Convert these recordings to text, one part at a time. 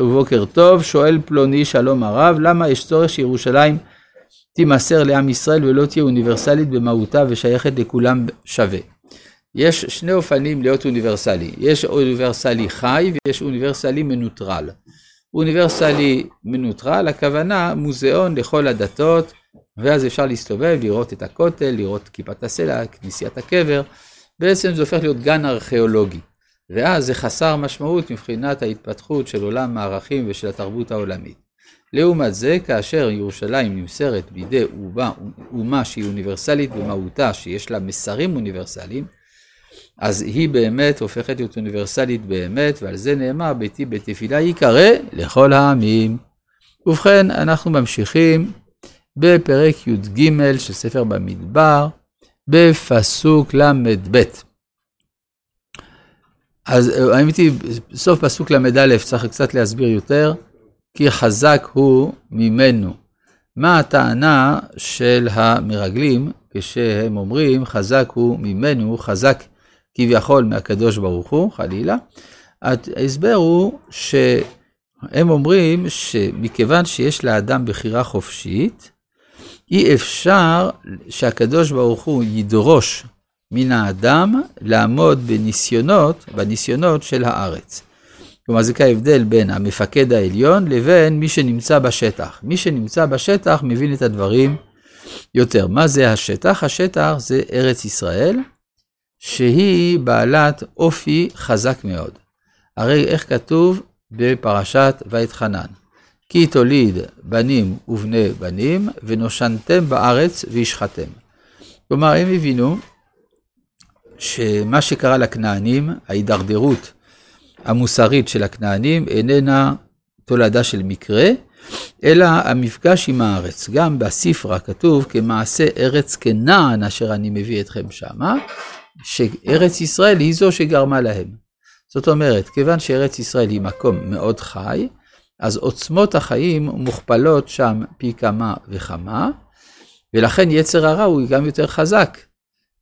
ובוקר טוב, שואל פלוני שלום הרב, למה יש צורך שירושלים תימסר לעם ישראל ולא תהיה אוניברסלית במהותה ושייכת לכולם שווה? יש שני אופנים להיות אוניברסלי, יש אוניברסלי חי ויש אוניברסלי מנוטרל. אוניברסלי מנוטרל, הכוונה מוזיאון לכל הדתות, ואז אפשר להסתובב, לראות את הכותל, לראות כיפת הסלע, כנסיית הקבר, בעצם זה הופך להיות גן ארכיאולוגי. ואז זה חסר משמעות מבחינת ההתפתחות של עולם הערכים ושל התרבות העולמית. לעומת זה, כאשר ירושלים נמסרת בידי אומה, אומה שהיא אוניברסלית במהותה, שיש לה מסרים אוניברסליים, אז היא באמת הופכת להיות אוניברסלית באמת, ועל זה נאמר, ביתי בית תפילה ייקרא לכל העמים. ובכן, אנחנו ממשיכים בפרק י"ג של ספר במדבר, בפסוק ל"ב. אז האמת היא, בסוף פסוק ל"א צריך קצת להסביר יותר, כי חזק הוא ממנו. מה הטענה של המרגלים כשהם אומרים חזק הוא ממנו, חזק כביכול מהקדוש ברוך הוא, חלילה? ההסבר הוא שהם אומרים שמכיוון שיש לאדם בחירה חופשית, אי אפשר שהקדוש ברוך הוא ידרוש מן האדם לעמוד בניסיונות, בניסיונות של הארץ. כלומר, זה כהבדל בין המפקד העליון לבין מי שנמצא בשטח. מי שנמצא בשטח מבין את הדברים יותר. מה זה השטח? השטח זה ארץ ישראל, שהיא בעלת אופי חזק מאוד. הרי איך כתוב בפרשת ואתחנן? כי תוליד בנים ובני בנים, ונושנתם בארץ והשחתם. כלומר, הם הבינו שמה שקרה לכנענים, ההידרדרות המוסרית של הכנענים, איננה תולדה של מקרה, אלא המפגש עם הארץ. גם בספרה כתוב כמעשה ארץ כנען אשר אני מביא אתכם שמה, שארץ ישראל היא זו שגרמה להם. זאת אומרת, כיוון שארץ ישראל היא מקום מאוד חי, אז עוצמות החיים מוכפלות שם פי כמה וכמה, ולכן יצר הרע הוא גם יותר חזק.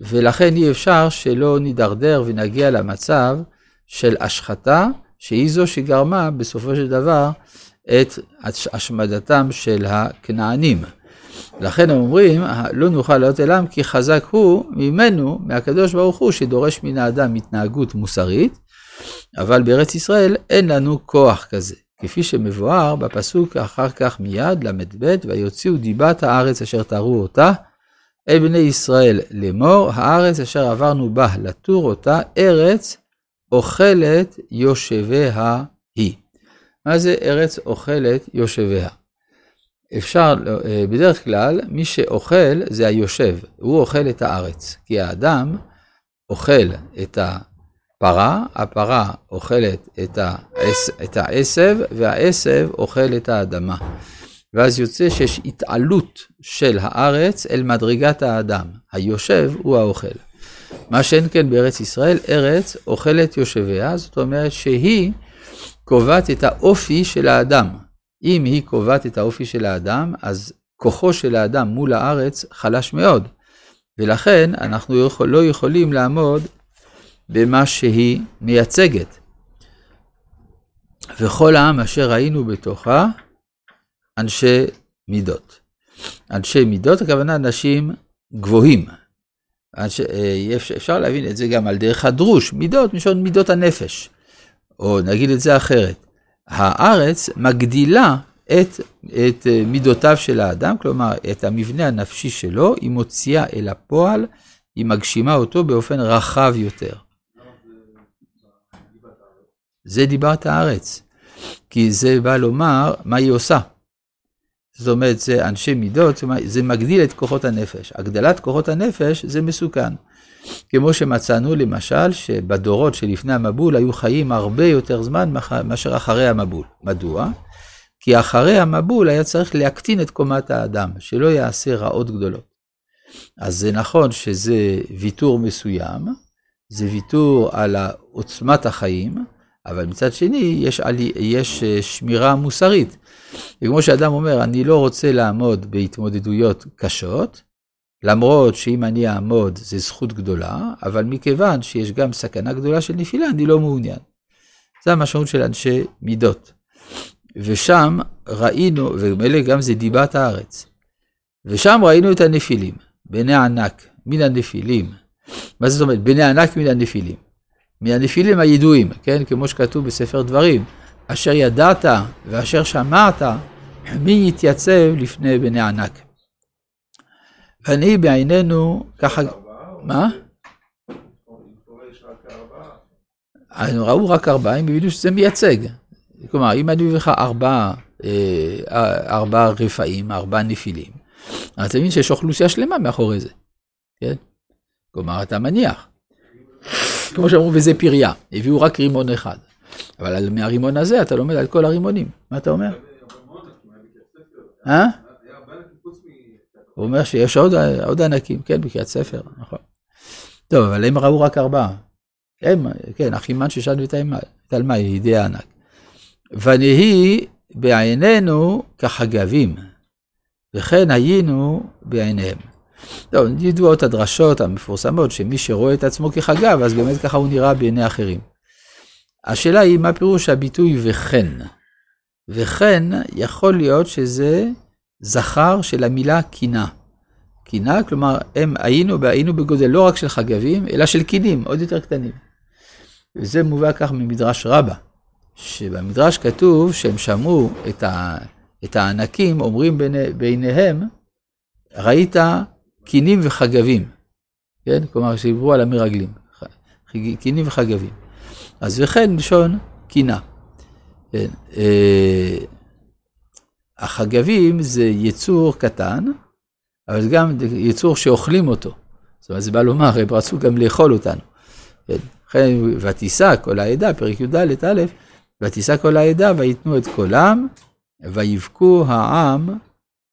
ולכן אי אפשר שלא נידרדר ונגיע למצב של השחתה, שהיא זו שגרמה בסופו של דבר את השמדתם של הכנענים. לכן הם אומרים, לא נוכל לעלות אליהם כי חזק הוא ממנו, מהקדוש ברוך הוא, שדורש מן האדם התנהגות מוסרית, אבל בארץ ישראל אין לנו כוח כזה. כפי שמבואר בפסוק אחר כך מיד, ל"ב, ויוציאו דיבת הארץ אשר תראו אותה, אל בני ישראל לאמור, הארץ אשר עברנו בה לתור אותה, ארץ אוכלת יושביה היא. מה זה ארץ אוכלת יושביה? אפשר, אה, בדרך כלל, מי שאוכל זה היושב, הוא אוכל את הארץ. כי האדם אוכל את הפרה, הפרה אוכלת את העשב, והעשב אוכל את האדמה. ואז יוצא שיש התעלות של הארץ אל מדרגת האדם. היושב הוא האוכל. מה שאין כן בארץ ישראל, ארץ אוכלת יושביה, זאת אומרת שהיא קובעת את האופי של האדם. אם היא קובעת את האופי של האדם, אז כוחו של האדם מול הארץ חלש מאוד. ולכן אנחנו יכול, לא יכולים לעמוד במה שהיא מייצגת. וכל העם אשר ראינו בתוכה, אנשי מידות. אנשי מידות, הכוונה אנשים גבוהים. אנש, אה, אפשר להבין את זה גם על דרך הדרוש, מידות, משון מידות הנפש. או נגיד את זה אחרת, הארץ מגדילה את, את אה, מידותיו של האדם, כלומר את המבנה הנפשי שלו, היא מוציאה אל הפועל, היא מגשימה אותו באופן רחב יותר. זה דיבת הארץ, כי זה בא לומר מה היא עושה. זאת אומרת, זה אנשי מידות, זה מגדיל את כוחות הנפש. הגדלת כוחות הנפש זה מסוכן. כמו שמצאנו למשל, שבדורות שלפני המבול היו חיים הרבה יותר זמן מאשר אחרי המבול. מדוע? כי אחרי המבול היה צריך להקטין את קומת האדם, שלא יעשה רעות גדולות. אז זה נכון שזה ויתור מסוים, זה ויתור על עוצמת החיים, אבל מצד שני יש, עלי, יש אה, שמירה מוסרית. וכמו שאדם אומר, אני לא רוצה לעמוד בהתמודדויות קשות, למרות שאם אני אעמוד זה זכות גדולה, אבל מכיוון שיש גם סכנה גדולה של נפילה, אני לא מעוניין. זה המשמעות של אנשי מידות. ושם ראינו, ומילא גם זה דיבת הארץ, ושם ראינו את הנפילים, בני ענק, מן הנפילים. מה זאת אומרת? בני ענק מן הנפילים. מהנפילים הידועים, כן? כמו שכתוב בספר דברים, אשר ידעת ואשר שמעת, מי יתייצב לפני בני ענק. ואני בעינינו ככה, מה? הם ראו רק ארבעה, הם הבינו שזה מייצג. כלומר, אם אני מביא לך ארבעה, אה, ארבעה רפאים, ארבעה נפילים, אז אתה מבין שיש אוכלוסייה שלמה מאחורי זה, כן? כלומר, אתה מניח. כמו שאמרו, וזה פריה, הביאו רק רימון אחד. אבל מהרימון הזה אתה לומד על כל הרימונים. מה אתה אומר? אה? הוא אומר שיש עוד, ענקים, כן, בקריאת ספר, נכון. טוב, אבל הם ראו רק ארבעה. הם, כן, אחימן ששן ותלמי, ידידי הענק. ונהי בעינינו כחגבים, וכן היינו בעיניהם. טוב, ידועות הדרשות המפורסמות, שמי שרואה את עצמו כחגב, אז באמת ככה הוא נראה בעיני אחרים. השאלה היא, מה פירוש הביטוי וכן? וכן, יכול להיות שזה זכר של המילה קינה. קינה, כלומר, הם היינו, היינו בגודל לא רק של חגבים, אלא של קינים, עוד יותר קטנים. וזה מובא כך ממדרש רבה, שבמדרש כתוב שהם שמעו את, ה, את הענקים אומרים ביני, ביניהם, ראית קינים וחגבים, כן? כלומר, שדיברו על המרגלים, קינים וחגבים. אז וכן לשון קינה. כן, אה, החגבים זה יצור קטן, אבל זה גם יצור שאוכלים אותו. זאת אומרת, זה בא לומר, הם רצו גם לאכול אותנו. כן, לכן, ותישא כל העדה, פרק י"ד א', ותישא כל העדה ויתנו את קולם, ויבכו העם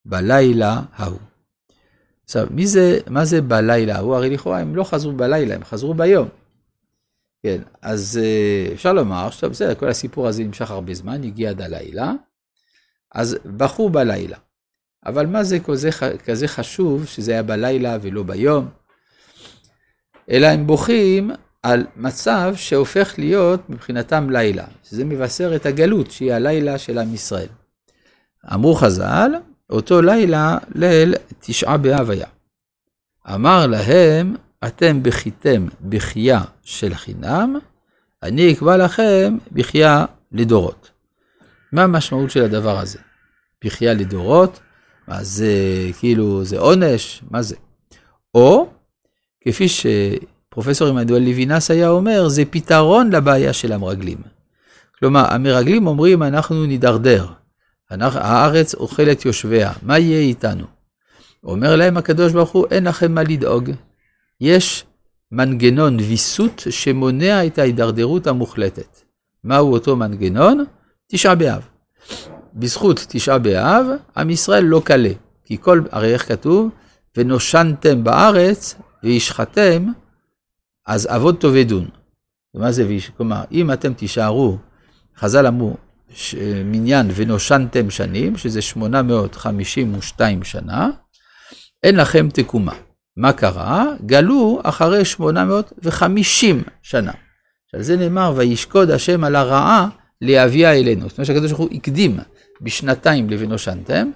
בלילה ההוא. עכשיו, מי זה, מה זה בלילה ההוא? הרי לכאורה הם לא חזרו בלילה, הם חזרו ביום. כן, אז אה, אפשר לומר, שאתה בסדר, כל הסיפור הזה נמשך הרבה זמן, הגיע עד הלילה, אז בכו בלילה. אבל מה זה כזה, כזה חשוב שזה היה בלילה ולא ביום? אלא הם בוכים על מצב שהופך להיות מבחינתם לילה, שזה מבשר את הגלות, שהיא הלילה של עם ישראל. אמרו חז"ל, אותו לילה, ליל תשעה באב היה. אמר להם, אתם בכיתם בכייה של חינם, אני אקבע לכם בכייה לדורות. מה המשמעות של הדבר הזה? בכייה לדורות? מה זה, כאילו, זה עונש? מה זה? או, כפי שפרופסור עמנואל ליבינס היה אומר, זה פתרון לבעיה של המרגלים. כלומר, המרגלים אומרים, אנחנו נידרדר. הארץ אוכלת יושביה, מה יהיה איתנו? אומר להם הקדוש ברוך הוא, אין לכם מה לדאוג. יש מנגנון ויסות שמונע את ההידרדרות המוחלטת. מהו אותו מנגנון? תשעה באב. בזכות תשעה באב, עם ישראל לא קלה. כי כל, הרי איך כתוב? ונושנתם בארץ וישחתם, אז אבות תאבדון. ומה זה? כלומר, אם אתם תישארו, חז"ל אמרו, ש... מניין ונושנתם שנים, שזה 852 שנה, אין לכם תקומה. מה קרה? גלו אחרי 850 שנה. שעל זה נאמר, וישקוד השם על הרעה להביאה אלינו. זאת אומרת שהקדוש ברוך הוא הקדים בשנתיים לבנושנתם,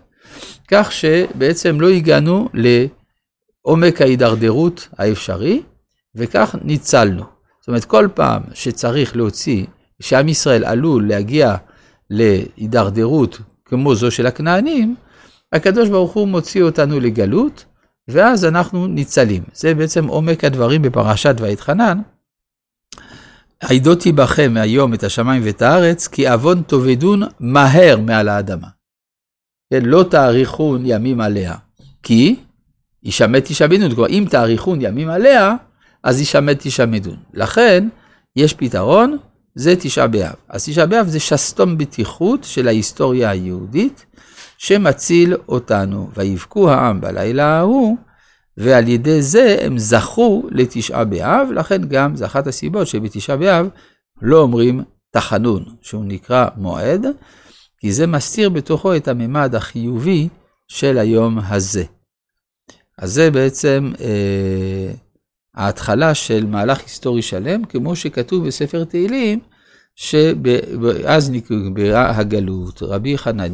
כך שבעצם לא הגענו לעומק ההידרדרות האפשרי, וכך ניצלנו. זאת אומרת, כל פעם שצריך להוציא, שעם ישראל עלול להגיע להידרדרות כמו זו של הכנענים, הקדוש ברוך הוא מוציא אותנו לגלות, ואז אנחנו ניצלים. זה בעצם עומק הדברים בפרשת ויתחנן. עידותי בכם היום את השמיים ואת הארץ, כי עוון תאבדון מהר מעל האדמה. כן, לא תאריכון ימים עליה, כי ישמט תשמדון. כלומר, אם תאריכון ימים עליה, אז ישמט תשמדון. לכן, יש פתרון, זה תשעה באב. אז תשעה באב זה שסתום בטיחות של ההיסטוריה היהודית, שמציל אותנו. ויבכו העם בלילה ההוא, ועל ידי זה הם זכו לתשעה באב, לכן גם זה אחת הסיבות שבתשעה באב לא אומרים תחנון, שהוא נקרא מועד, כי זה מסתיר בתוכו את הממד החיובי של היום הזה. אז זה בעצם אה, ההתחלה של מהלך היסטורי שלם, כמו שכתוב בספר תהילים, שאז נקבעה הגלות, רבי חנניה